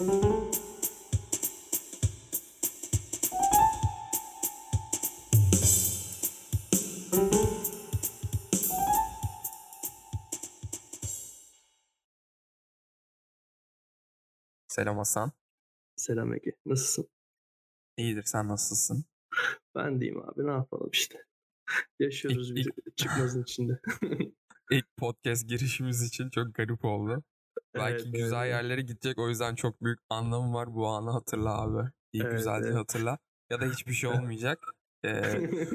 Selam Hasan. Selam Ege. Nasılsın? İyidir sen nasılsın? Ben deyim abi ne yapalım işte. Yaşıyoruz İlk, bir ilk, çıkmazın içinde. ilk podcast girişimiz için çok garip oldu. Evet Belki güzel evet. yerlere gidecek o yüzden çok büyük anlamı var bu anı hatırla abi. İyi Evet güzelce evet. hatırla. Ya da hiçbir şey olmayacak. Ee,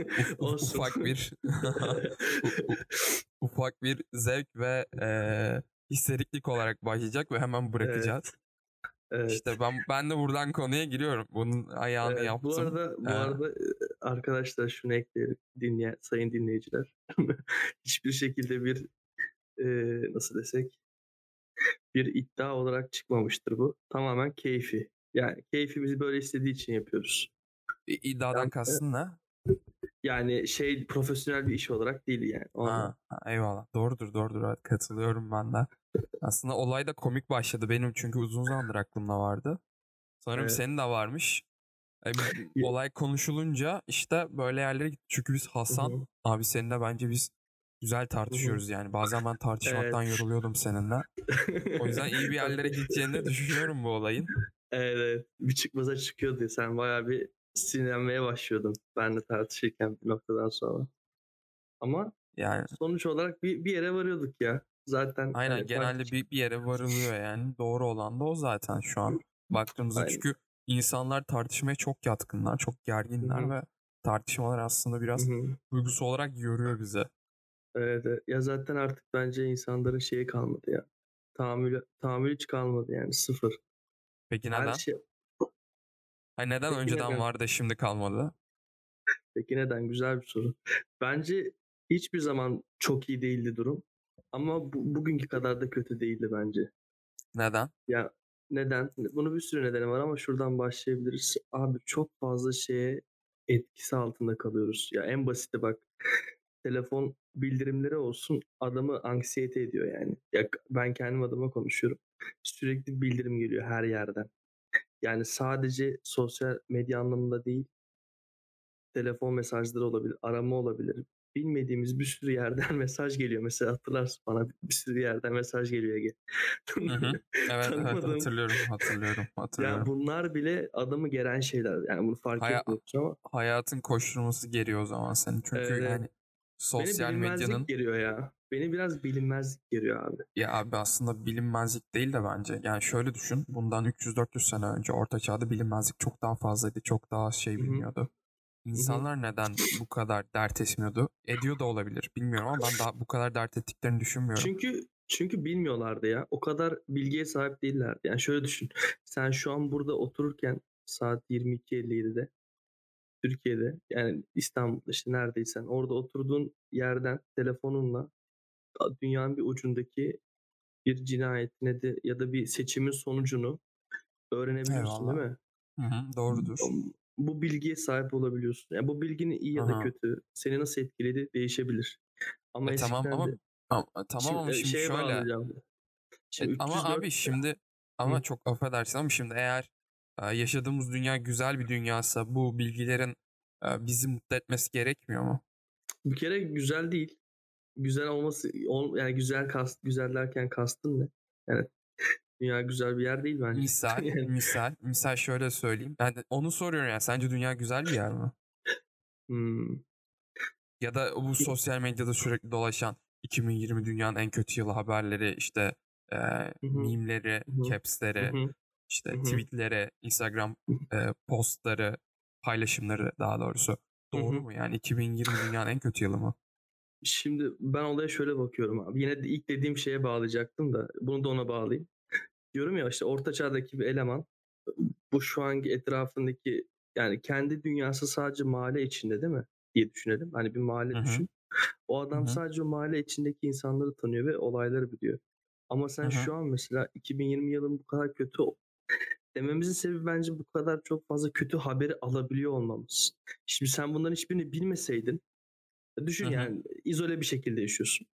Olsun. ufak bir ufak bir zevk ve ee, histeriklik olarak başlayacak ve hemen Evet. bırakacağız. Evet. İşte ben ben de buradan konuya giriyorum. Bunun ayağını Evet, bu yaptım. arada bu Ee, arada e, arkadaşlar şunu ekleyelim dinleyen sayın dinleyiciler. Hiçbir şekilde bir e, nasıl desek bir iddia olarak çıkmamıştır bu. Tamamen keyfi. Yani keyfimizi böyle istediği için yapıyoruz. iddiadan Yani, kastın ne? yani şey profesyonel bir iş olarak değil yani. O. Ha, ha, eyvallah. Doğrudur doğrudur. Katılıyorum ben de. Aslında olay da komik başladı benim çünkü uzun zamandır aklımda vardı. Sanırım Evet. senin de varmış. E, olay konuşulunca işte böyle yerlere gittik. Çünkü biz Hasan hı. abi seninle bence biz güzel tartışıyoruz yani. Bazen ben tartışmaktan Evet. yoruluyordum seninle. O yüzden iyi bir yerlere gideceğini de düşünüyorum bu olayın. Evet, evet. Bir çıkmaza çıkıyordu. Sen bayağı bir sinirlenmeye başlıyordun benle tartışırken bir noktadan sonra. Ama Yani sonuç olarak bir, bir yere varıyorduk ya. Zaten aynen hani genelde bir, bir yere varılıyor yani. Doğru olan da o zaten şu an. Baktığımızda Aynen. çünkü insanlar tartışmaya çok yatkınlar, çok gerginler hı. ve tartışmalar aslında biraz duygusu olarak yoruyor bizi. Evet, evet. Ya zaten artık bence insanların şeyi kalmadı ya. Tahammülü, tahammülü hiç kalmadı yani sıfır. Peki Her neden? şey... Ay neden Peki önceden neden? vardı şimdi kalmadı? Peki neden? Güzel bir soru. Bence hiçbir zaman çok iyi değildi durum. Ama bu, bugünkü kadar da kötü değildi bence. Neden? Ya neden? Bunun bir sürü nedeni var ama şuradan başlayabiliriz. Abi çok fazla şeye etkisi altında kalıyoruz. Ya en basiti bak. Telefon bildirimleri olsun adamı anksiyete ediyor yani. Ya ben kendim adıma konuşuyorum. Sürekli bildirim geliyor her yerden. Yani sadece sosyal medya anlamında değil, telefon mesajları olabilir, arama olabilir. Bilmediğimiz bir sürü yerden mesaj geliyor. Mesela hatırlarsın bana bir sürü yerden mesaj geliyor Ege. Hı hı. Evet evet hatırlıyorum hatırlıyorum hatırlıyorum. bunlar bile adamı geren şeyler. Yani bunu fark Haya- etmiyoruz ama hayatın koşturması geliyor o zaman senin. Çünkü Evet, evet. Beni sosyal bilinmezlik medyanın geriyor ya. Beni biraz bilinmezlik geriyor abi. ya abi aslında bilinmezlik değil de bence. Yani şöyle düşün. Bundan 300-400 sene önce orta çağda bilinmezlik çok daha fazlaydı. Çok daha şey hı. İnsanlar neden bu kadar dert etmiyordu? Ediyor da olabilir. Bilmiyorum ama ben daha bu kadar dert ettiklerini düşünmüyorum. Çünkü çünkü bilmiyorlardı ya. O kadar bilgiye sahip değillerdi. Yani şöyle düşün. Sen şu an burada otururken saat 22.57'de Türkiye'de yani İstanbul'da işte neredeysen orada oturduğun yerden telefonunla dünyanın bir ucundaki bir cinayetine de ya da bir seçimin sonucunu öğrenebiliyorsun değil Eyvallah. mi? Hı hı, doğrudur. Bu bilgiye sahip olabiliyorsun. Yani bu bilginin iyi ya da Aha. kötü seni nasıl etkiledi değişebilir. Ama E tamam ama de ama- tamam şimdi, ama e, şimdi şöyle bağlayacağım. E, Şimdi ama 304 abi şimdi ama Hı. çok affedersin ama şimdi eğer e, yaşadığımız dünya güzel bir dünyasa bu bilgilerin bizi mutlu etmesi gerekmiyor mu? bir kere güzel değil. Güzel olması ol- yani güzel kast güzel derken kastın ne? Yani dünya güzel bir yer değil bence. Misal, Yani, misal, misal şöyle söyleyeyim. Ben de onu soruyorum yani sence dünya güzel bir yer mi? hmm. Ya da bu sosyal medyada sürekli dolaşan 2020 dünyanın en kötü yılı haberleri işte e, Hı hı. mimleri, capsleri. İşte tweetleri, Instagram e, postları, paylaşımları daha doğrusu. Doğru mu? Yani 2020 dünyanın en kötü yılı mı? Şimdi ben olaya şöyle bakıyorum abi. Yine de ilk dediğim şeye bağlayacaktım da bunu da ona bağlayayım. Diyorum ya işte orta çağdaki bir eleman bu şu anki etrafındaki yani kendi dünyası sadece mahalle içinde değil mi diye düşünelim. Hani bir mahalle Hı hı. düşün. O adam hı. sadece mahalle içindeki insanları tanıyor ve olayları biliyor. Ama sen Hı hı. şu an mesela 2020 yılın bu kadar kötü dememizin sebebi bence bu kadar çok fazla kötü haberi alabiliyor olmamız. Şimdi sen bunların hiçbirini bilmeseydin düşün Hı hı. yani izole bir şekilde yaşıyorsun.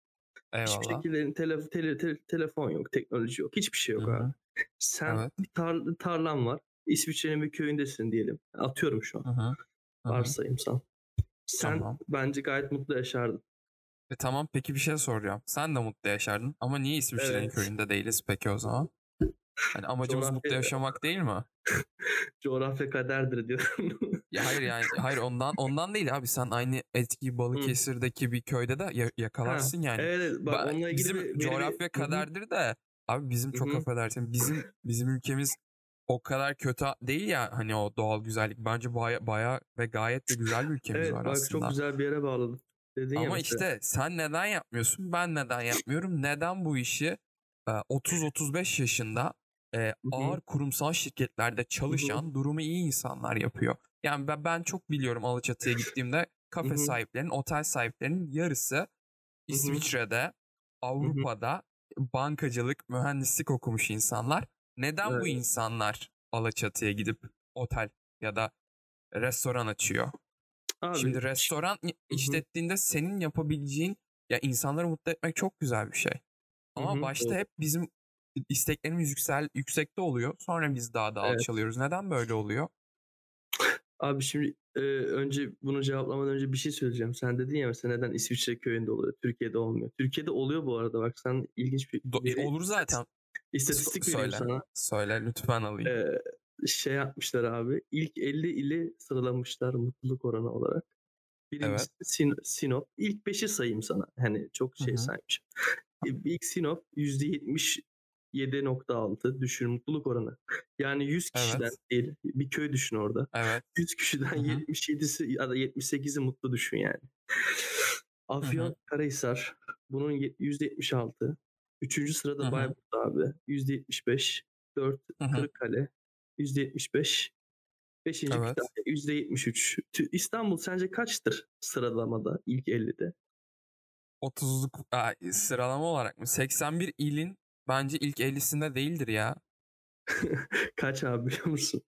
Hiçbir Eyvallah. şekilde tele, tele, tele- telefon yok, teknoloji yok. Hiçbir şey yok abi. Sen Evet. bir tar- tarlan var. İsviçre'nin bir köyündesin diyelim. Atıyorum şu an. Hı hı. Hı hı. Varsayımsal. Sen Tamam. bence gayet mutlu yaşardın. E tamam peki bir şey soracağım. Sen de mutlu yaşardın ama niye İsviçre'nin Evet. köyünde değiliz peki o zaman? Hani amacımız mutlu Coğrafya- yaşamak değil mi? Coğrafya kaderdir diyorum. Ya hayır yani hayır ondan ondan değil abi sen aynı etkiyi Balıkesir'deki bir köyde de ya- yakalarsın yani. evet, bak Ben- onunla ilgili bizim bir- bir- coğrafya hı. kaderdir de abi bizim çok affedersin bizim bizim ülkemiz o kadar kötü değil ya hani o doğal güzellik. Bence baya, baya ve gayet de güzel bir ülkemiz Evet var bak aslında. çok güzel bir yere bağladın. Dedin Ama işte sen neden yapmıyorsun? Ben neden yapmıyorum? Neden bu işi e, 30-35 yaşında e, ağır kurumsal şirketlerde çalışan durumu iyi insanlar yapıyor? Yani ben, ben çok biliyorum Alaçatı'ya gittiğimde kafe sahiplerinin, otel sahiplerinin yarısı İsviçre'de, Avrupa'da bankacılık, mühendislik okumuş insanlar. Neden bu Evet. insanlar Alaçatı'ya gidip otel ya da restoran açıyor? Abi, Şimdi restoran işlettiğinde senin yapabileceğin ya insanları mutlu etmek çok güzel bir şey. Ama başta hep bizim isteklerimiz yüksel yüksekte oluyor. Sonra biz daha da Evet. alçalıyoruz. Neden böyle oluyor? Abi şimdi e, önce bunu cevaplamadan önce bir şey söyleyeceğim. Sen dedin ya mesela neden İsviçre köyünde oluyor, Türkiye'de olmuyor. Türkiye'de oluyor bu arada bak sen ilginç bir Do- veri- olur zaten. istatistik S- vereyim söyle. sana. Söyle lütfen alayım. Ee, şey yapmışlar abi. İlk 50 ili sıralamışlar mutluluk oranı olarak. Birincisi Sin- Sinop. İlk 5'i sayayım sana. Hani çok şey Hı hı. saymışım. E, İlk Sinop %77.6 düşün mutluluk oranı. Yani 100 kişiden Evet. değil. Bir köy düşün orada. Evet. 100 kişiden Hı hı. 77'si ya da 78'i mutlu düşün yani. Afyon Karahisar bunun ye- %76. Üçüncü sırada Hı hı. Bayburt abi %75. 4 Hı hı. Kırıkkale %75. Beşinci Evet. Kütahya %73. Tü- İstanbul sence kaçtır sıralamada ilk 50'de? 30'luk Aa, sıralama olarak mı? 81 ilin bence ilk 50'sinde değildir ya. Kaç abi biliyor musun?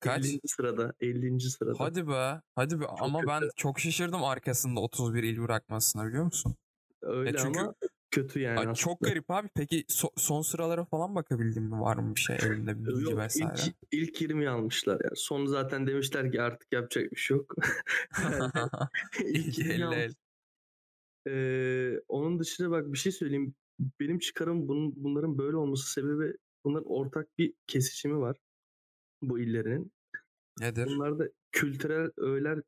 Kaç? 50. sırada. 50. sırada. Hadi be. Hadi be. Ama ben kötü. çok şaşırdım arkasında 31 il bırakmasına biliyor musun? Öyle çünkü- ama kötü yani Ay, aslında. çok garip abi. Peki so- son sıralara falan bakabildin mi? Var mı bir şey elinde bir bilgi vesaire? ilk, ilk 20 almışlar ya. Son zaten demişler ki artık yapacak bir şey yok. İlk 20 50 almış. el. Ee, onun dışında bak bir şey söyleyeyim. Benim çıkarım bunun, bunların böyle olması sebebi bunların ortak bir kesişimi var. Bu illerinin. Nedir? Bunlarda kültürel öğeler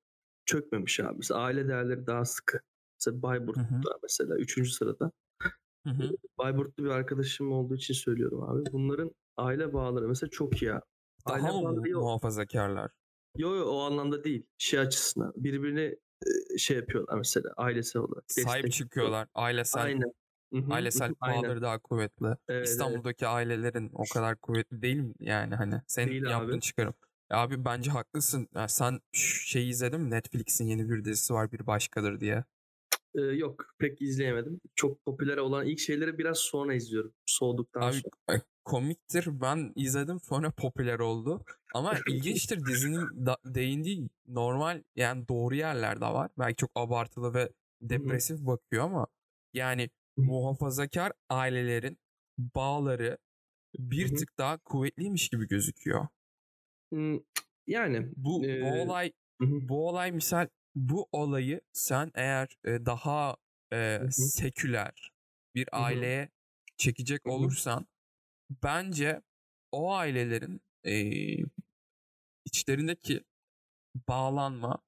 çökmemiş abi. Mesela aile değerleri daha sıkı. Mesela Hı hı. Bayburt'ta mesela 3. sırada. Hı hı. Bayburtlu bir arkadaşım olduğu için söylüyorum abi. Bunların aile bağları mesela çok iyi. abi. Aile Daha bağları yok. muhafazakarlar? Yo yo o anlamda değil. Şey açısından. Birbirini e, şey yapıyorlar mesela ailesel olarak. Sahip çıkıyorlar. Ailesel Aynen. Hı hı, ailesel bağları daha kuvvetli. Evet, evet. İstanbul'daki ailelerin o kadar kuvvetli değil mi? Yani hani senin Değil abi. yaptığın çıkarım. Ya abi bence haklısın. Ya sen şey izledin mi? Netflix'in yeni bir dizisi var Bir Başkadır diye. Ee, yok pek izleyemedim. Çok popüler olan ilk şeyleri biraz sonra izliyorum. Soğuduktan Abi sonra. e, komiktir. Ben izledim sonra popüler oldu. Ama ilginçtir dizinin da- değindiği normal yani doğru yerler de var. Belki çok abartılı ve depresif bakıyor ama yani. Muhafazakar ailelerin bağları bir Hı hı. tık daha kuvvetliymiş gibi gözüküyor. Yani Bu bu Ee, olay hı hı, bu olay misal bu olayı sen eğer e, daha e, seküler bir aileye çekecek olursan bence o ailelerin e, içlerindeki bağlanma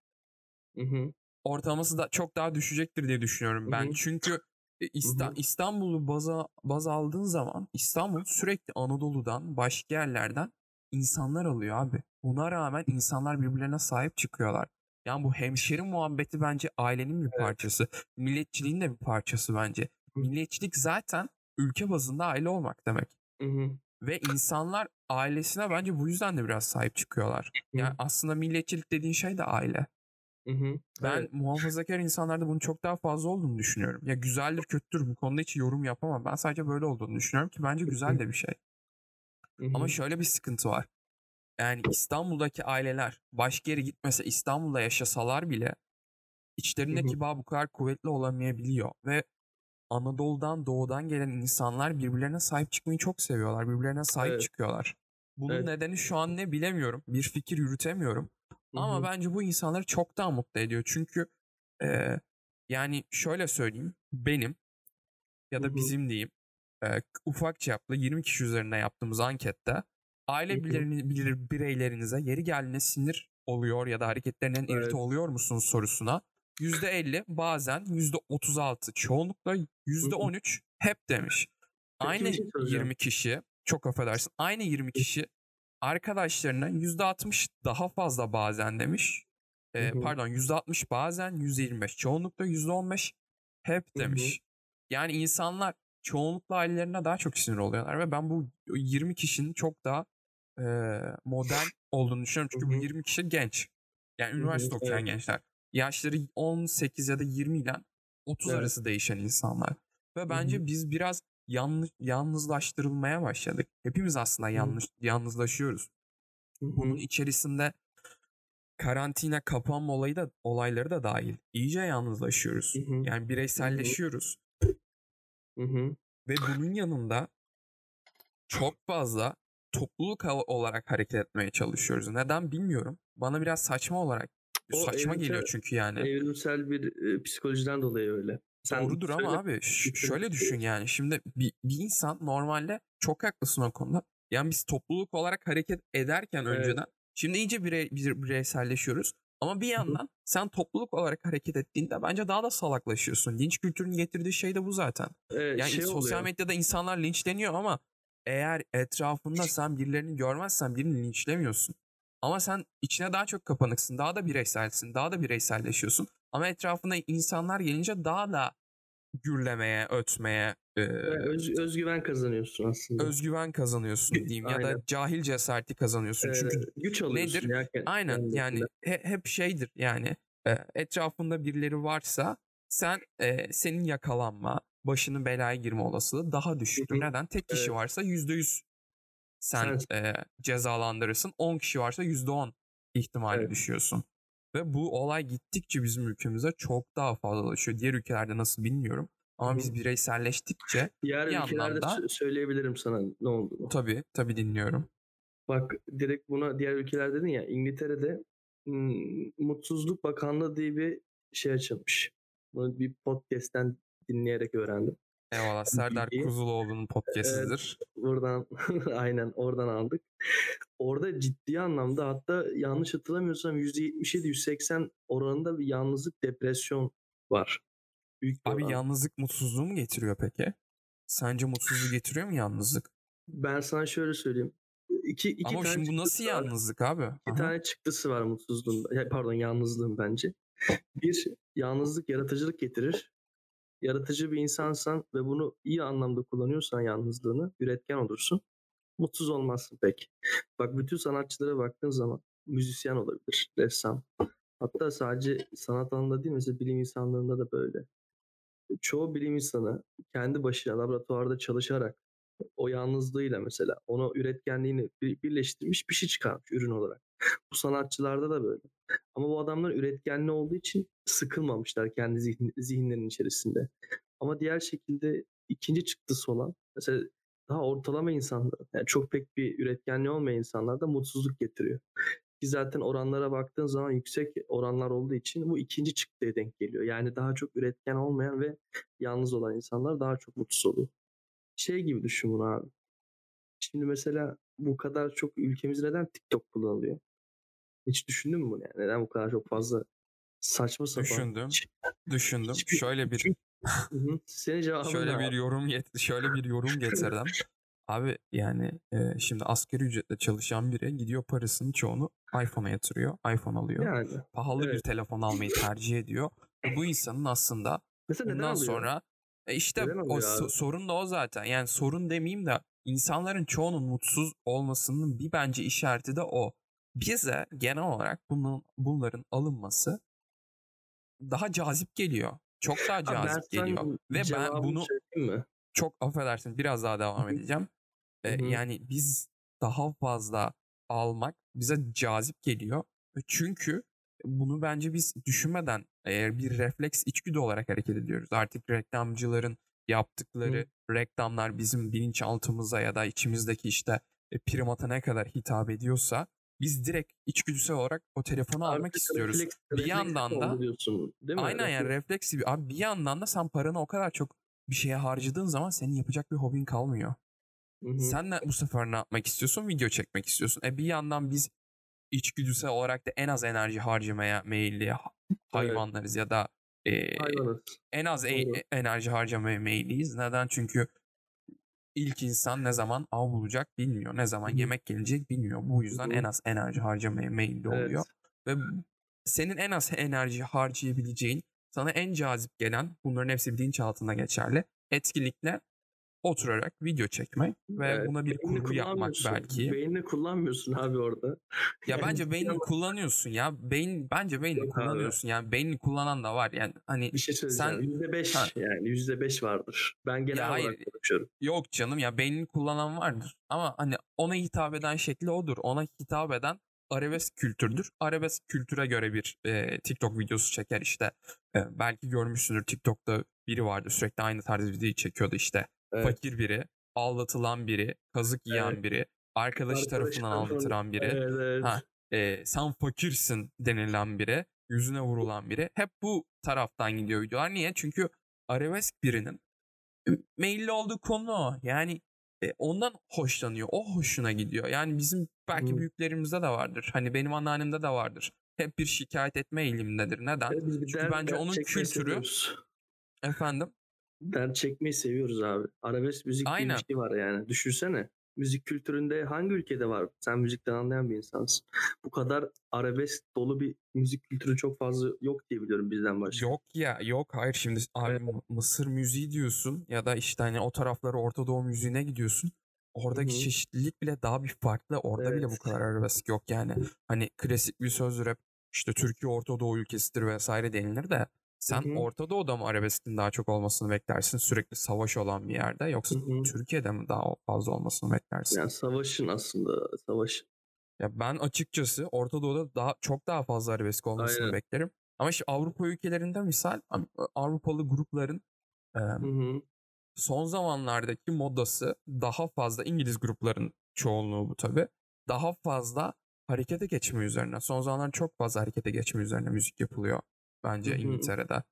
ortalaması da çok daha düşecektir diye düşünüyorum ben. Çünkü İsta- Hı hı. İstanbul'u baza, baz aldığın zaman İstanbul sürekli Anadolu'dan başka yerlerden insanlar alıyor abi. Buna rağmen insanlar birbirlerine sahip çıkıyorlar. Yani bu hemşeri muhabbeti bence ailenin bir Evet. parçası. Milletçiliğin de bir parçası bence. Hı. Milletçilik zaten ülke bazında aile olmak demek. hı hı, Ve insanlar ailesine bence bu yüzden de biraz sahip çıkıyorlar. hı Yani aslında milletçilik dediğin şey de aile. Hı hı. Ben Evet. muhafazakar insanlarda bunun çok daha fazla olduğunu düşünüyorum. Ya güzeldir kötüdür bu konuda hiç yorum yapamam. Ben sadece böyle olduğunu düşünüyorum ki bence güzel de bir şey. Hı Ama şöyle bir sıkıntı var. Yani İstanbul'daki aileler başka yere gitmese İstanbul'da yaşasalar bile içlerindeki bağ bu kadar kuvvetli olamayabiliyor. Ve Anadolu'dan doğudan gelen insanlar birbirlerine sahip çıkmayı çok seviyorlar. Birbirlerine sahip Evet. çıkıyorlar. Bunun Evet. nedeni şu an ne bilemiyorum. Bir fikir yürütemiyorum. Hı Ama bence bu insanları çok daha mutlu ediyor. Çünkü e, yani şöyle söyleyeyim. Benim ya da hı. bizim diyeyim e, ufak çaplı 20 kişi üzerine yaptığımız ankette aile bilir- bireylerinize yeri geldiğinde sinir oluyor ya da hareketlerinden Evet. irite oluyor musunuz sorusuna %50 bazen %36 çoğunlukla %13 hep demiş. Peki Aynı bir şey soracağım. 20 kişi çok affedersin aynı 20 kişi arkadaşlarına %60 daha fazla bazen demiş. Ee, Hı hı. pardon %60 bazen %25 çoğunlukla %15 hep Hı hı. demiş. Yani insanlar çoğunlukla ailelerine daha çok sinir oluyorlar ve ben bu 20 kişinin çok daha e, modern olduğunu düşünüyorum. Çünkü Hı bu hı. 20 kişi genç. Yani Hı hı, üniversite okuyan evet. gençler. Yaşları 18 ya da 20 ile 30 Evet. arası değişen insanlar. Ve Hı bence hı. biz biraz yanlış yalnızlaştırılmaya başladık. Hepimiz aslında yanlış yalnızlaşıyoruz. Bunun içerisinde karantina kapanma olayı da olayları da dahil. İyice yalnızlaşıyoruz. Hı hı. Yani bireyselleşiyoruz. Hı hı. Ve bunun yanında çok fazla topluluk olarak hareket etmeye çalışıyoruz. Neden bilmiyorum. Bana biraz saçma olarak O saçma geliyor evrimsel- çünkü yani. Evrimsel bir e, psikolojiden dolayı öyle. Sen Doğrudur söyle. ama abi şöyle düşün yani. Şimdi bir, bir insan normalde çok haklısın o konuda. Yani biz topluluk olarak hareket ederken Evet. önceden şimdi iyice birey, bir- bireyselleşiyoruz. Ama bir yandan sen topluluk olarak hareket ettiğinde bence daha da salaklaşıyorsun. Linç kültürünün getirdiği şey de bu zaten. Evet, Yani şey sosyal oluyor. medyada insanlar linçleniyor ama eğer etrafında sen birilerini görmezsen birini linçlemiyorsun. Ama sen içine daha çok kapanıksın, daha da bireyselsin, daha da bireyselleşiyorsun. Ama etrafında insanlar gelince daha da gürlemeye, ötmeye, e, öz- özgüven kazanıyorsun aslında. özgüven kazanıyorsun diyeyim ya da cahil cesareti kazanıyorsun. Ee, Çünkü güç alıyorsun. nedir? ya Aynen kendine. yani he- hep şeydir yani e, etrafında birileri varsa sen e, senin yakalanma, başının belaya girme olasılığı daha düşüktür. Neden? Tek kişi Evet. varsa %100 sen Sen- e, cezalandırırsın. 10 kişi varsa %10 ihtimali Evet. düşüyorsun. Ve bu olay gittikçe bizim ülkemize çok daha fazlalaşıyor. Diğer ülkelerde nasıl bilmiyorum. Ama biz bireyselleştikçe Diğer bir ülkelerde sö- söyleyebilirim sana ne olduğunu. tabii tabii dinliyorum. Bak direkt buna diğer ülkeler dedin ya İngiltere'de hmm, Mutsuzluk Bakanlığı diye bir şey açılmış. Bunu bir podcast'ten dinleyerek öğrendim. Eyvallah. Serdar bilgi- Kuzuloğlu'nun podcast'idir. Buradan aynen oradan aldık. Orada ciddi anlamda hatta yanlış hatırlamıyorsam %77-180 oranında bir yalnızlık depresyon var. Büyük Abi oran. yalnızlık mutsuzluğu mu getiriyor peki? Sence mutsuzluğu getiriyor mu yalnızlık? Ben sana şöyle söyleyeyim. İki, iki Ama tane şimdi bu nasıl çıktısı var. yalnızlık abi? İki Aha. tane çıktısı var mutsuzluğun. Pardon yalnızlığın bence. Bir, yalnızlık yaratıcılık getirir. Yaratıcı bir insansan ve bunu iyi anlamda kullanıyorsan yalnızlığını üretken olursun. Mutsuz olmazsın pek. Bak bütün sanatçılara baktığın zaman müzisyen olabilir, ressam. Hatta sadece sanat alanında değil mesela bilim insanlarında da böyle. Çoğu bilim insanı kendi başına laboratuvarda çalışarak o yalnızlığıyla mesela onu üretkenliğini bir- birleştirmiş bir şey çıkarmış ürün olarak. Bu sanatçılarda da böyle. Ama bu adamlar üretkenli olduğu için sıkılmamışlar kendi zihn, zihinlerinin içerisinde. Ama diğer şekilde ikinci çıktısı olan mesela daha ortalama insanlar yani çok pek bir üretkenliği olmayan insanlar da mutsuzluk getiriyor. Ki zaten oranlara baktığın zaman yüksek oranlar olduğu için bu ikinci çıktıya denk geliyor. Yani daha çok üretken olmayan ve yalnız olan insanlar daha çok mutsuz oluyor. Şey gibi düşün bunu abi. Şimdi mesela bu kadar çok ülkemizde neden TikTok kullanılıyor? Hiç düşündün mü bunu yani? Neden bu kadar çok fazla saçma sapan? Düşündüm. Hiç- Düşündüm. hiçbir- Şöyle bir. Senin cevabın şöyle bir abi? yorum get şöyle bir yorum getirdim. Abi yani e, şimdi asgari ücretle çalışan biri gidiyor parasının çoğunu iPhone'a yatırıyor. iPhone alıyor. Yani. Pahalı bir evet. telefon almayı tercih ediyor. Bu insanın aslında Mesela Bundan sonra e işte o abi? sorun da o zaten. Yani sorun demeyeyim de insanların çoğunun mutsuz olmasının bir bence işareti de o. Bize genel olarak bunun bunların alınması daha cazip geliyor. Çok daha cazip geliyor. Ve ben bunu mi? çok affedersin biraz daha devam edeceğim. E, hı. yani biz daha fazla almak bize cazip geliyor. Çünkü bunu bence biz düşünmeden eğer bir refleks içgüdü olarak hareket ediyoruz. Artık reklamcıların yaptıkları reklamlar bizim bilinçaltımıza ya da içimizdeki işte e, primata ne kadar hitap ediyorsa biz direkt içgüdüsel olarak o telefonu almak Artık istiyoruz. refleks- Bir refleks yandan da- diyorsun, değil mi? Aynen yani Refleks- refleks gibi. Abi bir yandan da sen paranı o kadar çok bir şeye harcadığın zaman senin yapacak bir hobin kalmıyor. Hı hı. Sen de bu sefer ne yapmak istiyorsun? Video çekmek istiyorsun. E bir yandan biz içgüdüsel olarak da en az enerji harcamaya meyilli ha- hayvanlarız ya da e, Hayvanız. en az e- enerji harcamaya meyilliyiz. Neden? Çünkü ilk insan ne zaman av bulacak bilmiyor. Ne zaman yemek gelecek bilmiyor. Bu yüzden en az enerji harcamaya meyilli Evet. oluyor. Ve senin en az enerji harcayabileceğin, sana en cazip gelen, bunların hepsi bilinçaltında geçerli, etkinlikle oturarak video çekmek ve Evet, buna bir kurgu yapmak belki. Beynini kullanmıyorsun abi orada. Ya bence beynini kullanıyorsun ya. Beyin bence beynini Yok abi. kullanıyorsun. Yani beynini kullanan da var. Yani hani Bir şey. Sen- Yüzde beş Ha. yani yüzde beş vardır. Ben genel Ya olarak hayır. konuşuyorum. Yok canım ya beynini kullanan vardır. Ama hani ona hitap eden şekli odur. Ona hitap eden arabesk kültürdür. Arabesk kültüre göre bir e, TikTok videosu çeker işte. E, belki görmüşsündür TikTok'ta biri vardı sürekli aynı tarz videoyu çekiyordu işte. Evet. Fakir biri, aldatılan biri, kazık yiyen Evet. biri, arkadaşı Arkadaş tarafından aldatılan biri. Evet, evet. Ha. e, sen fakirsin denilen biri, yüzüne vurulan biri. Hep bu taraftan gidiyor videolar. Niye? Çünkü arabesk birinin meyilli olduğu konu o. Yani e, ondan hoşlanıyor. O hoşuna gidiyor. Yani bizim belki Hı. büyüklerimizde de vardır. Hani benim anneannemde de vardır. Hep bir şikayet etme eğilimindedir. Neden? Çünkü bence onun kültürü- seviyoruz. Efendim? Dert çekmeyi seviyoruz abi. Arabesk müzik diye Aynen. bir şey var yani. Düşünsene. Müzik kültüründe hangi ülkede var? Sen müzikten anlayan bir insansın. Bu kadar arabesk dolu bir müzik kültürü çok fazla yok diye biliyorum bizden başka. Yok ya yok hayır şimdi abi Evet. Mısır müziği diyorsun ya da işte hani o taraflara Orta Doğu müziğine gidiyorsun. Oradaki Hı hı. çeşitlilik bile daha bir farklı. Orada bile bu Evet. kadar arabesk yok yani. Hani klasik bir sözdür hep işte Türkiye Orta Doğu ülkesidir vesaire denilir de sen Hı hı. Orta Doğu'da mı arabeskin daha çok olmasını beklersin sürekli savaş olan bir yerde yoksa Hı hı. Türkiye'de mi daha fazla olmasını beklersin? Yani savaşın aslında savaş. Ya ben açıkçası Orta Doğu'da daha çok daha fazla arabesk olmasını Aynen. beklerim. Ama işte Avrupa ülkelerinde misal Avrupalı grupların e, son zamanlardaki modası daha fazla İngiliz grupların çoğunluğu bu tabi. Daha fazla harekete geçme üzerine. Son zamanlarda çok fazla harekete geçme üzerine müzik yapılıyor bence Hı hı. İngiltere'de.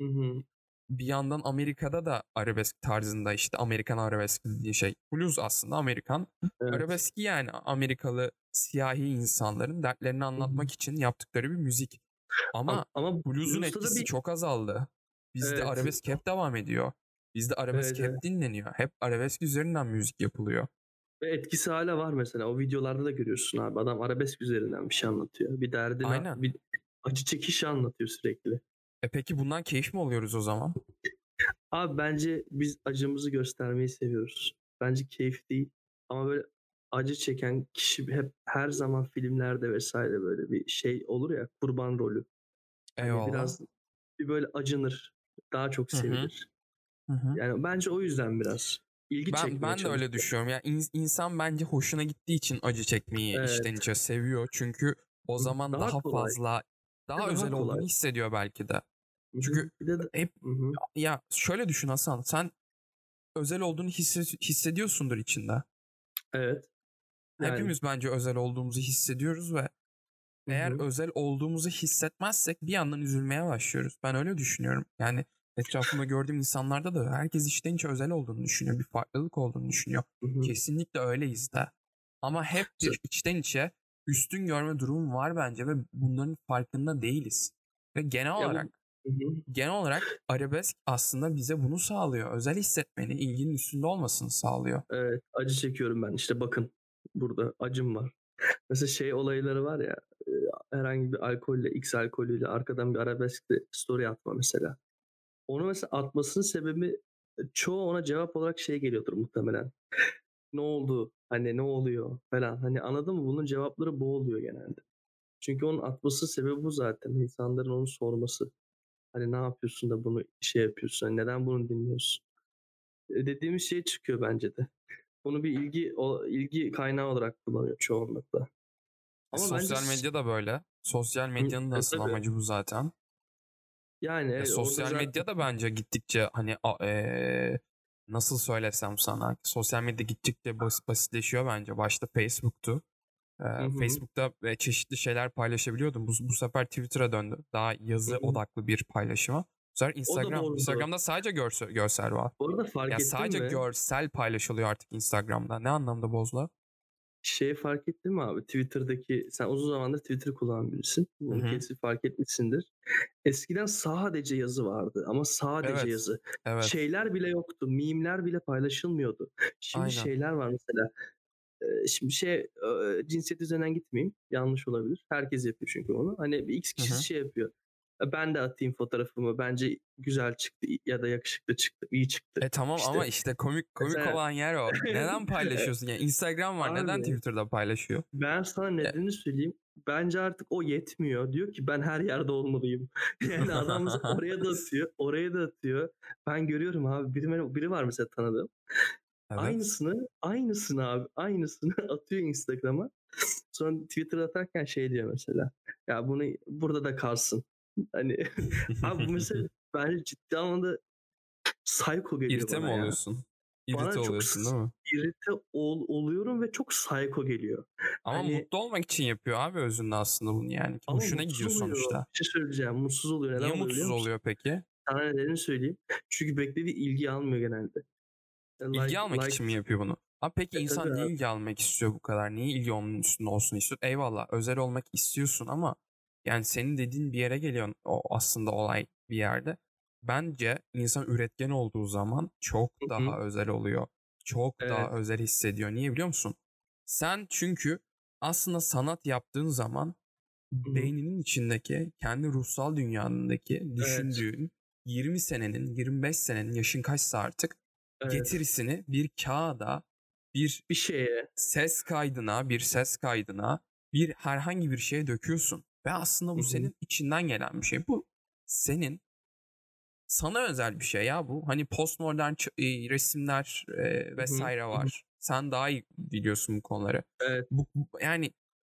Hı hı. Bir yandan Amerika'da da arabesk tarzında işte Amerikan arabesk dediği şey blues aslında Amerikan Evet. arabeski yani Amerikalı siyahi insanların dertlerini anlatmak için yaptıkları bir müzik. Ama Ama, ama blues'un etkisi bir- çok azaldı. Bizde Evet. arabesk hep devam ediyor. Bizde arabesk Evet, hep dinleniyor. Hep arabesk üzerinden müzik yapılıyor. Ve etkisi hala var mesela. O videolarda da görüyorsun abi. Adam arabesk üzerinden bir şey anlatıyor. Bir derdini, Aynen. bir acı çekişi anlatıyor sürekli. E peki bundan keyif mi alıyoruz o zaman? Abi bence biz acımızı göstermeyi seviyoruz. Bence keyif değil. Ama böyle acı çeken kişi hep her zaman filmlerde vesaire böyle bir şey olur ya kurban rolü. Hani Eyvallah. biraz bir böyle acınır. Daha çok Hı hı. sevilir. Hı hı. Yani bence o yüzden biraz. ilgi Ben çekmeye ben de öyle düşünüyorum. Yani in- insan bence hoşuna gittiği için acı çekmeyi Evet. içten içe seviyor. Çünkü o zaman Daha daha, kolay. fazla daha, Daha özel kolay. olduğunu hissediyor belki de. Çünkü de, hep Hı ya şöyle düşün Hasan. Sen özel olduğunu hisse- hissediyorsundur içinde. evet. Yani, Hepimiz bence özel olduğumuzu hissediyoruz ve eğer hı. özel olduğumuzu hissetmezsek bir yandan üzülmeye başlıyoruz. Ben öyle düşünüyorum. Yani etrafımda gördüğüm insanlarda da herkes içten içe özel olduğunu düşünüyor. Bir farklılık olduğunu düşünüyor. Hı hı. Kesinlikle öyleyiz de. Ama hep bir içten içe üstün görme durumu var bence ve bunların farkında değiliz. Ve genel bu- olarak hı. genel olarak arabesk aslında bize bunu sağlıyor. Özel hissetmeni, ilginin üstünde olmasını sağlıyor. Evet, acı çekiyorum ben. İşte bakın burada acım var. Mesela şey olayları var ya e, herhangi bir alkolle, X alkolüyle arkadan bir arabeskte story atma mesela. Onu mesela atmasının sebebi e, çoğu ona cevap olarak şey geliyordur muhtemelen. Ne oldu? Hani ne oluyor falan. Hani anladın mı? Bunun cevapları bu oluyor genelde. Çünkü onun atması sebebi bu zaten. İnsanların onu sorması. Hani ne yapıyorsun da bunu şey yapıyorsun? Hani neden bunu dinliyorsun? E, Dediğimiz şey çıkıyor bence de. Bunu bir ilgi o, ilgi kaynağı olarak kullanıyor çoğunlukla. Ama bence Sosyal s- medya da böyle. Sosyal medyanın da e, asıl amacı bu zaten. Yani Ya evet, sosyal zaten medya da bence gittikçe hani eee, nasıl söylesem sana sosyal medya gittikçe bas- basitleşiyor bence. Başta Facebook'tu. Eee, Hı hı. Facebook'ta çeşitli şeyler paylaşabiliyordum. Bu, bu sefer Twitter'a döndü. Daha yazı Hı hı. odaklı bir paylaşıma. Bu sefer Instagram. Instagram'da sadece görsel, görsel var. Bu arada fark Ya ettin sadece mi? görsel paylaşılıyor artık Instagram'da. Ne anlamda bozdu? Şey fark ettin mi abi? Twitter'daki sen uzun zamandır Twitter kullanan birisin. Bunu Hı hı. kesin fark etmişsindir. Eskiden sadece yazı vardı ama sadece Evet. yazı. Evet. Şeyler bile yoktu. Mimler bile paylaşılmıyordu. Şimdi Aynen. şeyler var mesela. Şimdi şey cinsiyet üzerinden gitmeyeyim. Yanlış olabilir. Herkes yapıyor çünkü onu. Hani bir X kişisi şey yapıyor. "E, Ben de atayım fotoğrafımı. Bence güzel çıktı ya da yakışıklı çıktı, iyi çıktı. E tamam İşte ama işte komik komik mesela olan yer o. Neden paylaşıyorsun? Yani Instagram var. Neden abi Twitter'da paylaşıyor? ben sana nedenini söyleyeyim. Bence artık o yetmiyor. Diyor ki ben her yerde olmalıyım. Yani adam oraya da atıyor, oraya da atıyor. Ben görüyorum abi. Biri, biri var mesela tanıdığım. Evet. Aynısını, aynısını abi, aynısını atıyor Instagram'a. Sonra Twitter'a atarken şey diyor mesela. Ya bunu burada da kalsın. Hani abi bu mesela bence ciddi anlamda psycho geliyor İrite mi bana ya. oluyorsun? İrite Bana çok oluyorsun s- değil mi? irite ol, oluyorum ve çok psycho geliyor. Ama Hani mutlu olmak için yapıyor abi özünde aslında bunu yani. ama Hoşuna gidiyor oluyor. sonuçta. Bir şey söyleyeceğim. Mutsuz oluyor. Neden Niye mutsuz oluyor peki? Sana nedenini söyleyeyim. Çünkü beklediği ilgi almıyor genelde. İlgi Like, almak like için mi yapıyor bunu? Abi peki e, insan niye abi. ilgi almak istiyor bu kadar? Niye ilgi onun üstünde olsun istiyor? Eyvallah özel olmak istiyorsun ama yani senin dediğin bir yere geliyor o aslında olay bir yerde. Bence insan üretken olduğu zaman çok Hı hı. daha özel oluyor. Çok daha Evet. özel hissediyor. Niye biliyor musun? Sen çünkü aslında sanat yaptığın zaman Hı hı. beyninin içindeki kendi ruhsal dünyandaki Evet. düşündüğün 20 senenin 25 senenin yaşın kaçsa artık Evet. getirisini bir kağıda bir Bir şeye. ses kaydına bir ses kaydına bir herhangi bir şeye döküyorsun ve aslında bu senin içinden gelen bir şey bu senin sana özel bir şey ya bu hani postmodern e, resimler e, vesaire var sen daha iyi biliyorsun bu konuları Evet. bu, bu- yani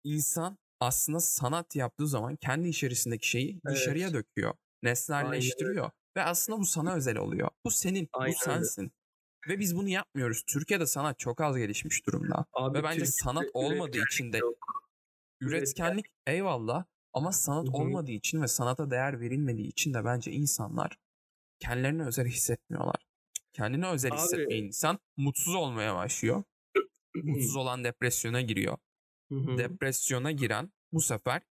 insan aslında sanat yaptığı zaman kendi içerisindeki şeyi dışarıya Evet. döküyor. Aynen öyle. Nesnelleştiriyor. Ve aslında bu sana özel oluyor. Bu senin, bu Aynen öyle. sensin. Ve biz bunu yapmıyoruz. Türkiye'de sanat çok az gelişmiş durumda. Abi Ve bence Türkiye'de sanat olmadığı için de yok. Üretkenlik eyvallah ama sanat Hı hı. olmadığı için ve sanata değer verilmediği için de bence insanlar kendilerini özel hissetmiyorlar. Kendini özel hissetmeyen Abi. insan mutsuz olmaya başlıyor. Mutsuz olan depresyona giriyor Hı hı. depresyona giren bu sefer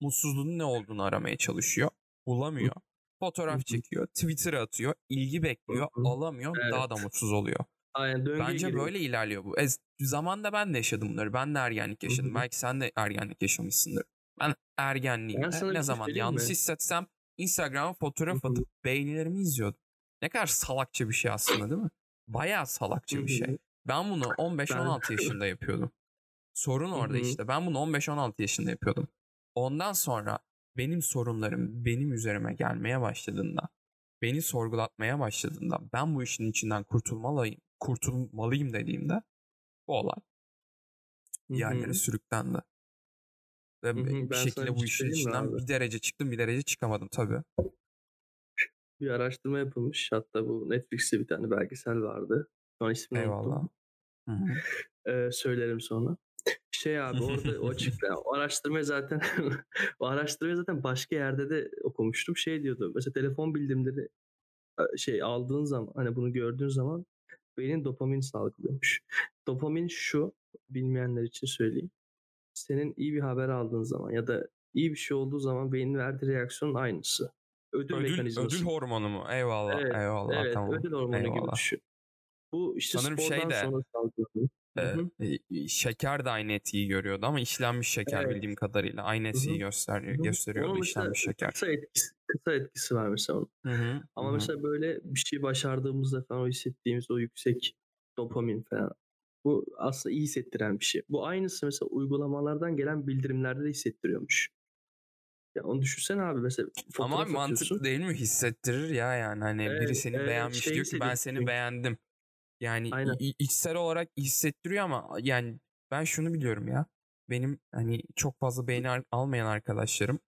mutsuzluğun ne olduğunu aramaya çalışıyor. Bulamıyor. Fotoğraf çekiyor, Twitter'a atıyor, ilgi bekliyor, alamıyor, daha da Evet. mutsuz oluyor. Aynen döngüye Bence giriyor. böyle ilerliyor bu. E, zamanda ben de yaşadım bunları. Ben de ergenlik yaşadım. hı. Belki sen de ergenlik yaşamışsındır. Ben Ben ergenliğimde sana bir ne şey zaman yanlış mi? hissetsem Instagram'a fotoğraf atıp beğenilerimi izliyordum. Ne kadar salakça bir şey aslında değil mi? Bayağı salakça bir şey. Ben bunu Ben 15-16 yaşında yapıyordum. Sorun orada işte. Ben bunu 15-16 yaşında yapıyordum. Ondan sonra benim sorunlarım benim üzerime gelmeye başladığında, beni sorgulatmaya başladığında, ben bu işin içinden kurtulmalıyım, kurtulmalıyım dediğimde bu olay yerlere sürüklendi. Ve bir şekilde bu şey işin içinden bir derece çıktım, bir derece çıkamadım tabii. Bir araştırma yapılmış. Hatta bu Netflix'te bir tane belgesel vardı. Şu an ismini Eyvallah. Ee, söylerim sonra. Şey abi orada o açıkla. O araştırmayı zaten o araştırmayı zaten başka yerde de okumuştum. Şey diyordu. Mesela telefon bildirimleri şey aldığın zaman hani bunu gördüğün zaman beynin dopamin salgılıyormuş. Dopamin şu bilmeyenler için söyleyeyim. Senin iyi bir haber aldığın zaman ya da iyi bir şey olduğu zaman beynin verdiği reaksiyonun aynısı. Ödül, Ödül, mekanizması. ödül hormonu mu? Eyvallah, Evet, eyvallah, evet tamam. ödül hormonu gibi Eyvallah. düşün. Bu işte Sanırım şey spordan de sonra salgılanıyor. E, şeker de aynı etkiyi görüyordu ama işlenmiş şeker Evet. bildiğim kadarıyla aynı etkiyi hı. gösteriyordu Onun mesela işlenmiş şeker. kısa etkisi, kısa etkisi var mesela onun. Hı hı, hı Ama hı. mesela böyle bir şey başardığımızda falan o hissettiğimiz o yüksek dopamin falan. Bu aslında iyi hissettiren bir şey. Bu aynısı mesela uygulamalardan gelen bildirimlerde de hissettiriyormuş. Ya onu düşünsene abi mesela Ama abi atıyorsun. değil mi? Hissettirir ya yani hani biri Evet, seni evet, beğenmiş şey diyor ki ben seni beğendim. Yani Aynen. içsel olarak hissettiriyor ama yani ben şunu biliyorum ya. Benim hani çok fazla beğeni al- almayan arkadaşlarım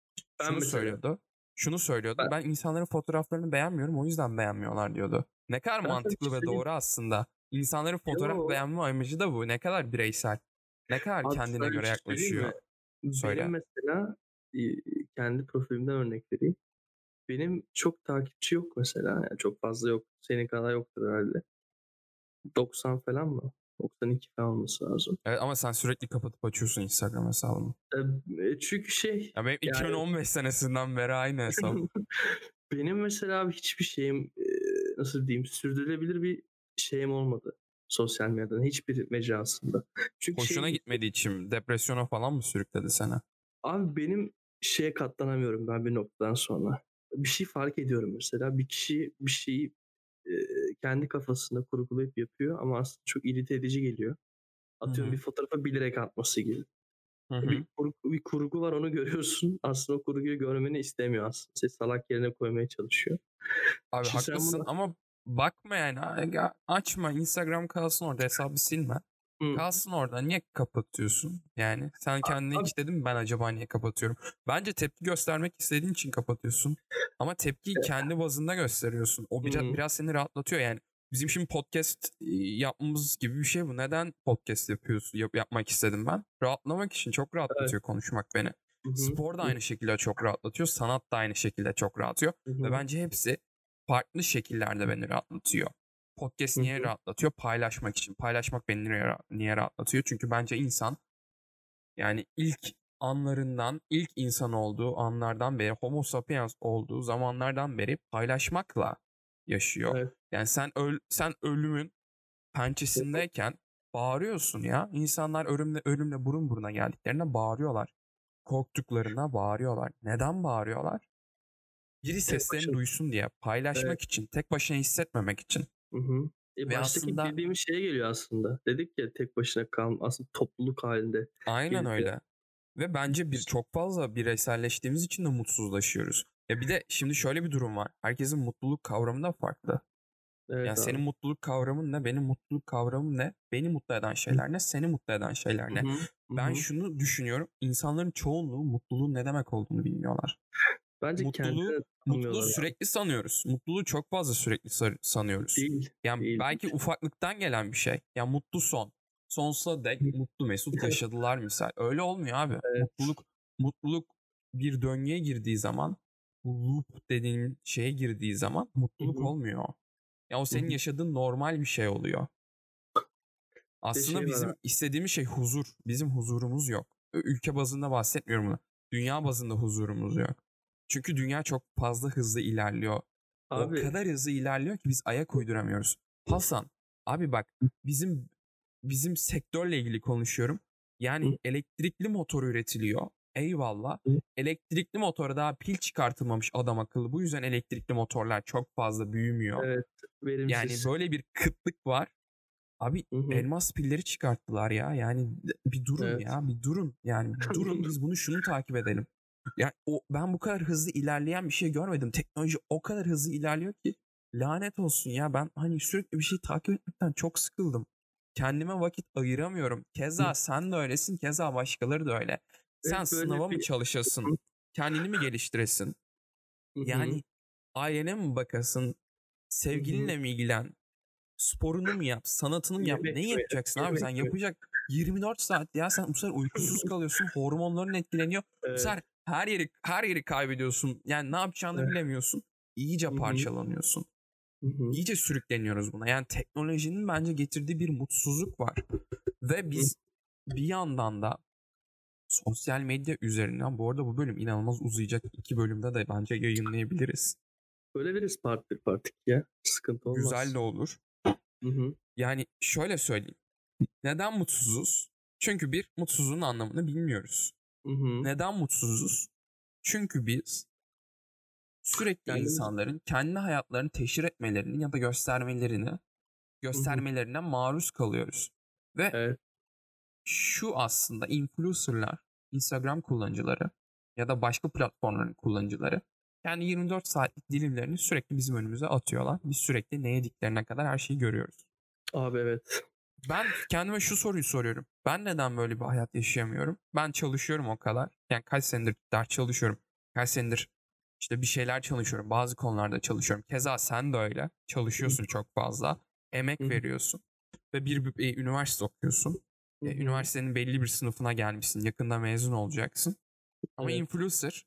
Ben şunu mesela. söylüyordu. şunu söylüyordu. Ben- Ben insanların fotoğraflarını beğenmiyorum o yüzden beğenmiyorlar diyordu. Ne kadar Ben mantıklı ve doğru aslında. İnsanların fotoğraf Yo. beğenme amacı da bu. Ne kadar bireysel. Ne kadar Abi kendine göre şey yaklaşıyor. Söyle. Benim mesela e, kendi profilimden örnek vereyim. Benim çok takipçi yok mesela. Yani çok fazla yok. Senin kadar yoktur herhalde. 90 falan mı? 92 falan olması lazım. Evet ama sen sürekli kapatıp açıyorsun Instagram hesabını. E, çünkü şey Ya benim Yani- 2015 senesinden beri aynı hesap. benim mesela hiçbir şeyim e, nasıl diyeyim sürdürülebilir bir şeyim olmadı. Sosyal medyadan hiçbir mecrasında. Çünkü Hoşuna şey, gitmediği için depresyona falan mı sürükledi seni? Abi benim şeye katlanamıyorum ben bir noktadan sonra. Bir şey fark ediyorum mesela. Bir kişi bir şeyi e, kendi kafasında kurgulayıp yapıyor ama aslında çok irite edici geliyor. Atıyorum hı. bir fotoğrafa bilerek atması gibi. Hı. Bir, kurgu, bir kurgu var onu görüyorsun. Aslında o kurguyu görmeni istemiyor aslında. Seni salak yerine koymaya çalışıyor. Abi Şimdi haklısın bunu- ama bakma yani. Açma Instagram kalsın orada hesabı silme. Hı. Kalsın orada. Niye kapatıyorsun? Yani sen kendine abi- hiç dedin mi ben acaba niye kapatıyorum? Bence tepki göstermek istediğin için kapatıyorsun. Ama tepkiyi kendi bazında gösteriyorsun. O biraz, Hı. biraz seni rahatlatıyor yani. Bizim şimdi podcast yapmamız gibi bir şey bu. Neden podcast yapıyorsun? Yap, yapmak istedim ben. Rahatlamak için çok rahatlatıyor konuşmak beni. Hı hı. Spor da aynı şekilde çok rahatlatıyor. Sanat da aynı şekilde çok rahatlatıyor. Hı hı. Ve bence hepsi farklı şekillerde beni rahatlatıyor. Podcast niye rahatlatıyor? Paylaşmak için. Paylaşmak beni niye, ra- niye rahatlatıyor? Çünkü bence insan yani ilk anlarından, ilk insan olduğu anlardan beri, homo sapiens olduğu zamanlardan beri paylaşmakla yaşıyor. Evet. Yani sen öl sen ölümün pençesindeyken bağırıyorsun ya. İnsanlar ölümle ölümle burun buruna geldiklerinde bağırıyorlar. Korktuklarında bağırıyorlar. Neden bağırıyorlar? Biri seslerini başına- duysun diye, paylaşmak için, tek başına hissetmemek için. Hı hı. E Ve baştaki aslında- dediğimiz şeye geliyor aslında. Dedik ya tek başına kalma aslında topluluk halinde. Aynen öyle. Ve bence bir çok fazla bireyselleştiğimiz için de mutsuzlaşıyoruz. Ya bir de şimdi şöyle bir durum var. Herkesin mutluluk kavramı da farklı. Evet Yani abi. senin mutluluk kavramın ne, benim mutluluk kavramım ne, beni mutlu eden şeyler ne, seni mutlu eden şeyler ne. Hı hı, hı Ben hı. şunu düşünüyorum. insanların çoğunluğu mutluluğun ne demek olduğunu bilmiyorlar. Bence mutluluğu- Mutluluğu sürekli sanıyoruz. Mutluluğu çok fazla sürekli sa- sanıyoruz. Değil. Yani değil. belki ufaklıktan gelen bir şey. Ya mutlu son. Sonsuza dek mutlu mesut yaşadılar misal. Öyle olmuyor abi. Evet. Mutluluk mutluluk bir döngüye girdiği zaman loop dediğin şeye girdiği zaman mutluluk Hı hı. olmuyor. Ya o senin hı. yaşadığın normal bir şey oluyor. Aslında şey var bizim abi. istediğimiz şey huzur. Bizim huzurumuz yok. Ülke bazında bahsetmiyorum bunu. Dünya bazında huzurumuz yok. Çünkü dünya çok fazla hızlı ilerliyor. Abi O kadar hızlı ilerliyor ki biz ayak uyduramıyoruz. Hasan, abi bak bizim bizim sektörle ilgili konuşuyorum. Yani Hı. elektrikli motor üretiliyor. Eyvallah. Hı. Elektrikli motora daha pil çıkartılmamış adam akıllı. Bu yüzden elektrikli motorlar çok fazla büyümüyor. evet verimsiz. Yani böyle bir kıtlık var. Abi Hı hı. elmas pilleri çıkarttılar ya. Yani bir durun Evet. ya, bir durun. Yani bir durun biz bunu şunu takip edelim. Yani o ben bu kadar hızlı ilerleyen bir şey görmedim. Teknoloji o kadar hızlı ilerliyor ki lanet olsun ya. Ben hani sürekli bir şey takip etmekten çok sıkıldım. Kendime vakit ayıramıyorum. Keza sen de öylesin, keza başkaları da öyle. Sen Evet, sınava mı bir- çalışasın? Kendini mi geliştiresin? Hı hı. Yani ailene mi bakasın? Sevgilinle mi ilgilen? Sporunu mu yap? Sanatını mı yap? Yemek Ne yapacaksın abi Yemek sen? Yapacak 24 saat ya sen bu sefer uykusuz kalıyorsun. Hormonların etkileniyor. Bu Evet. sefer her yeri her yeri kaybediyorsun. Yani ne yapacağını Evet. bilemiyorsun. İyice parçalanıyorsun. Hı hı. İyice sürükleniyoruz buna. Yani teknolojinin bence getirdiği bir mutsuzluk var. Ve biz bir yandan da sosyal medya üzerinden bu arada bu bölüm inanılmaz uzayacak. iki bölümde de bence yayınlayabiliriz. Böyle veririz part bir part ya. Sıkıntı olmaz. Güzel de olur. Hı hı. Yani şöyle söyleyeyim. Neden mutsuzuz? Çünkü bir mutsuzluğun anlamını bilmiyoruz. Hı hı. Neden mutsuzuz? Çünkü biz sürekli Kendimiz- insanların kendi hayatlarını teşhir etmelerini ya da göstermelerini göstermelerine maruz kalıyoruz. Ve Evet. şu aslında influencerlar, Instagram kullanıcıları ya da başka platformların kullanıcıları yani 24 saatlik dilimlerini sürekli bizim önümüze atıyorlar. Biz sürekli ne yediklerine kadar her şeyi görüyoruz. Abi evet. Ben kendime şu soruyu soruyorum. Ben neden böyle bir hayat yaşayamıyorum? Ben çalışıyorum o kadar. Yani kaç senedir ders çalışıyorum. Kaç senedir işte bir şeyler çalışıyorum. Bazı konularda çalışıyorum. Keza sen de öyle. Çalışıyorsun çok fazla. Emek veriyorsun. Ve bir, bir- e, üniversite okuyorsun. E, üniversitenin belli bir sınıfına gelmişsin. Yakında mezun olacaksın. Ama Evet. influencer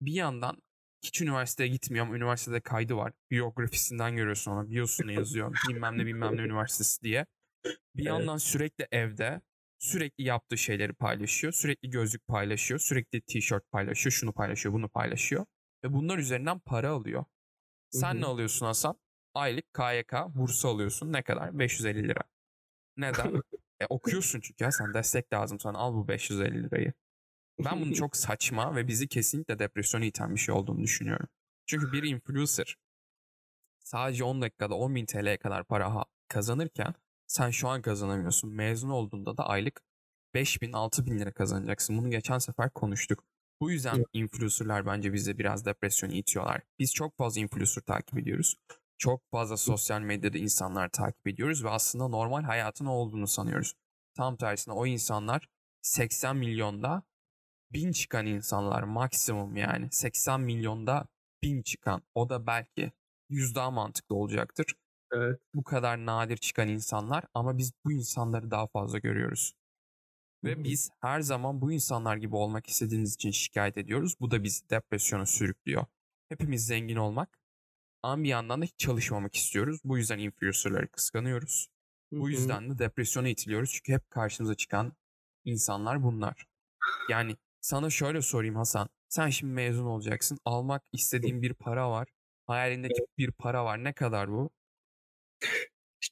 bir yandan hiç üniversiteye gitmiyor ama üniversitede kaydı var. Biyografisinden görüyorsun onu. Biyosunu yazıyor. bilmem ne bilmem ne üniversitesi diye. Bir Evet. yandan sürekli evde sürekli yaptığı şeyleri paylaşıyor. Sürekli gözlük paylaşıyor. Sürekli tişört paylaşıyor. Şunu paylaşıyor, bunu paylaşıyor. Ve bunlar üzerinden para alıyor. Sen Hı ne alıyorsun Hasan? Aylık KYK bursu alıyorsun. Ne kadar? 550 lira. Neden? e, okuyorsun çünkü ya sen destek lazım sana. Al bu 550 lirayı. Ben bunu çok saçma ve bizi kesinlikle depresyona iten bir şey olduğunu düşünüyorum. Çünkü bir influencer sadece 10 dakikada 10 bin TL'ye kadar para kazanırken sen şu an kazanamıyorsun. Mezun olduğunda da aylık 5 bin 6 bin lira kazanacaksın. Bunu geçen sefer konuştuk. Bu yüzden Evet. influencerlar bence bizi biraz depresyona itiyorlar. Biz çok fazla influencer takip ediyoruz. Çok fazla sosyal medyada insanlar takip ediyoruz ve aslında normal hayatın o olduğunu sanıyoruz. Tam tersine o insanlar 80 milyonda bin çıkan insanlar maksimum yani 80 milyonda bin çıkan o da belki yüz daha mantıklı olacaktır. Evet. Bu kadar nadir çıkan insanlar ama biz bu insanları daha fazla görüyoruz. Ve biz her zaman bu insanlar gibi olmak istediğimiz için şikayet ediyoruz. Bu da bizi depresyona sürüklüyor. Hepimiz zengin olmak ama bir yandan da hiç çalışmamak istiyoruz. Bu yüzden influencerları kıskanıyoruz. Bu yüzden de depresyona itiliyoruz. Çünkü hep karşımıza çıkan insanlar bunlar. Yani sana şöyle sorayım Hasan. Sen şimdi mezun olacaksın. Almak istediğin bir para var. Hayalindeki bir para var. Ne kadar bu?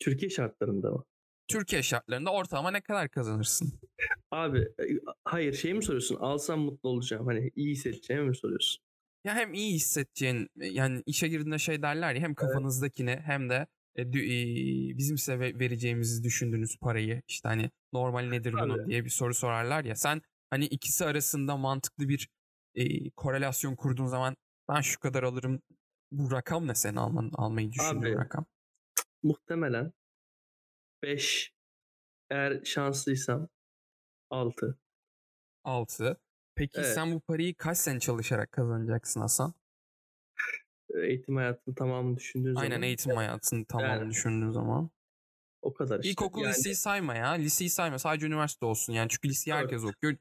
Türkiye şartlarında mı? Türkiye şartlarında ortalama ne kadar kazanırsın? Abi e, hayır şey mi soruyorsun? Alsam mutlu olacağım. Hani iyi hissedeceğimi mi soruyorsun? Ya hem iyi hissedeceğin yani işe girdiğinde şey derler ya hem kafanızdakini hem de e, e, bizim size ve- vereceğimizi düşündüğünüz parayı işte hani normal nedir bunun Abi. diye bir soru sorarlar ya sen hani ikisi arasında mantıklı bir e, korelasyon kurduğun zaman ben şu kadar alırım bu rakam ne senin alman, almayı düşündüğün Abi. rakam? Muhtemelen 5 eğer şanslıysam 6. 6. Peki Evet. sen bu parayı kaç sene çalışarak kazanacaksın Hasan? Eğitim hayatının tamamını düşündüğün zaman. Aynen eğitim hayatını tamamını Yani. düşündüğün zaman. O kadar işte. İlkokul Yani liseyi sayma ya. Liseyi sayma. Sadece üniversite olsun. Yani çünkü liseyi herkes okuyor.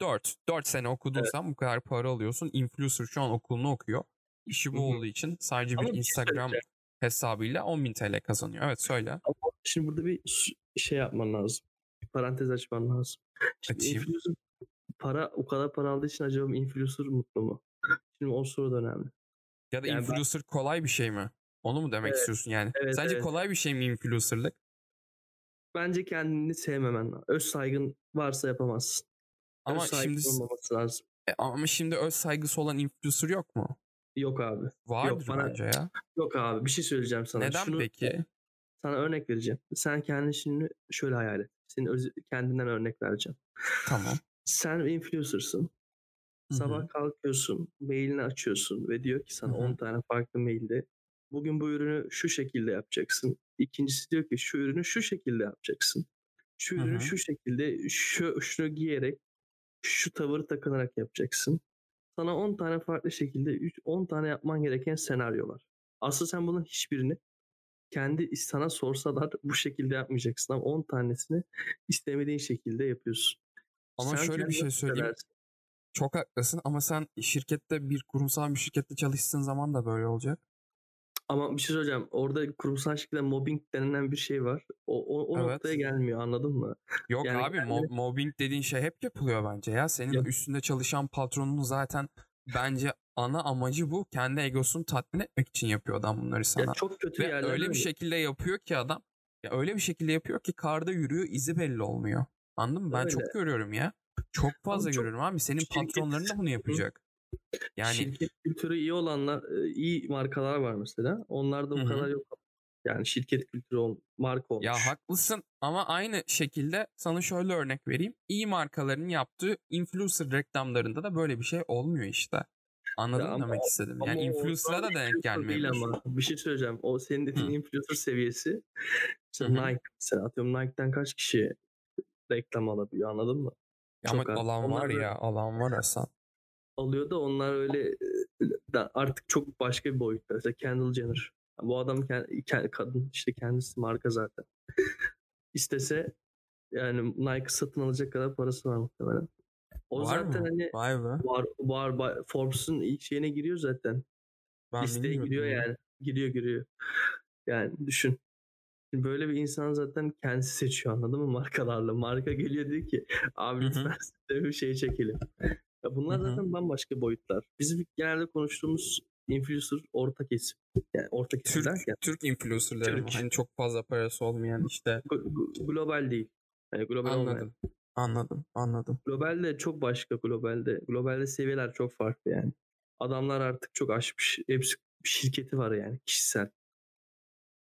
4. 4 sene okuduysan bu kadar para alıyorsun. Influencer şu an okulunu okuyor. İşi bu Hı hı. olduğu için sadece bir Ama şey Instagram söyleyeceğim. Hesabıyla 10.000 TL kazanıyor. Evet söyle. Ama şimdi burada bir şey yapman lazım. Bir parantez açman lazım. Şimdi influencer para o kadar para aldığı için acaba influencer mutlu mu? Şimdi o soru da önemli. Ya da Yani ben- influencer kolay bir şey mi? Onu mu demek Evet, istiyorsun yani? evet, Sence evet. kolay bir şey mi influencerlık? Bence kendini sevmemen lazım. Öz saygın varsa yapamazsın. Ama Öz şimdi olmaması lazım. e, ama şimdi öz saygısı olan influencer yok mu? Yok abi. Vardır bana- bence ya. Yok abi bir şey söyleyeceğim sana. Neden Şunu, peki? Sana örnek vereceğim. Sen kendini şimdi şöyle hayal et. Senin öz, kendinden örnek vereceğim. Tamam. Sen influencer'sın. Sabah kalkıyorsun, mailini açıyorsun ve diyor ki sana Hı hı. 10 tane farklı mailde bugün bu ürünü şu şekilde yapacaksın. İkincisi diyor ki şu ürünü şu şekilde yapacaksın. Şu ürünü hı. şu şekilde şu şunu giyerek şu tavırı takınarak yapacaksın. Sana 10 tane farklı şekilde üç- 10 tane yapman gereken senaryo var. Aslında sen bunun hiçbirini kendi sana sorsalar bu şekilde yapmayacaksın ama 10 tanesini istemediğin şekilde yapıyorsun. Ama Sen şöyle bir şey söyleyeyim. hissedersin? Çok haklısın ama sen şirkette bir kurumsal bir şirkette çalıştığın zaman da böyle olacak. Ama bir şey söyleyeceğim. Orada kurumsal şekilde mobbing denilen bir şey var. O, o, o Evet. noktaya gelmiyor anladın mı? Yok Yani abi mob- mobbing dediğin şey hep yapılıyor bence ya. Senin Ya- üstünde çalışan patronun zaten bence ana amacı bu. Kendi egosunu tatmin etmek için yapıyor adam bunları sana. Ya çok kötü Ve yerler. öyle bir şekilde yapıyor ki adam. Ya öyle bir şekilde yapıyor ki karda yürüyor izi belli olmuyor. Anladın mı? Ben Öyle. çok görüyorum ya. Çok fazla çok görüyorum abi. Senin patronların da bunu yapacak. Yani Şirket kültürü iyi olanlar, iyi markalar var mesela. Onlarda Hı o hı. kadar yok. Yani şirket kültürü ol, marka olmuş. Ya haklısın ama aynı şekilde sana şöyle örnek vereyim. İyi markaların yaptığı influencer reklamlarında da böyle bir şey olmuyor işte. Anladın Ya ama- demek istedim? Ama Yani influencer'a da denk gelmiyor. ama. Bir şey söyleyeceğim. O senin dediğin Hı. influencer seviyesi. İşte. Nike mesela atıyorum Nike'den kaç kişi reklam alabiliyor anladın mı? Ama Çok az. alan Onlar var ya alan var Hasan. Alıyor da onlar öyle e, artık çok başka bir boyutta. Mesela Kendall Jenner. Bu adam kendi, kadın işte kendisi marka zaten. İstese yani Nike satın alacak kadar parası var muhtemelen. O Var zaten mı? hani Vay be. var var, var Forbes'un ilk şeyine giriyor zaten. Ben Listeye giriyor ya. yani. Giriyor giriyor. Yani düşün. Şimdi böyle bir insan zaten kendisi seçiyor anladın mı markalarla. Marka geliyor diyor ki abi lütfen bir şey çekelim. Ya bunlar Hı hı. zaten bambaşka boyutlar. Bizim genelde konuştuğumuz influencer orta kesim. Yani orta kesim Türk, derken Türk influencerları? Türk. Hani çok fazla parası olmayan işte. glo- glo- global değil. Yani global olmayan. Anladım. Anladım. Anladım. Globalde çok başka globalde. Globalde seviyeler çok farklı yani. Adamlar artık çok aşmış. Hepsi bir şirketi var yani kişisel.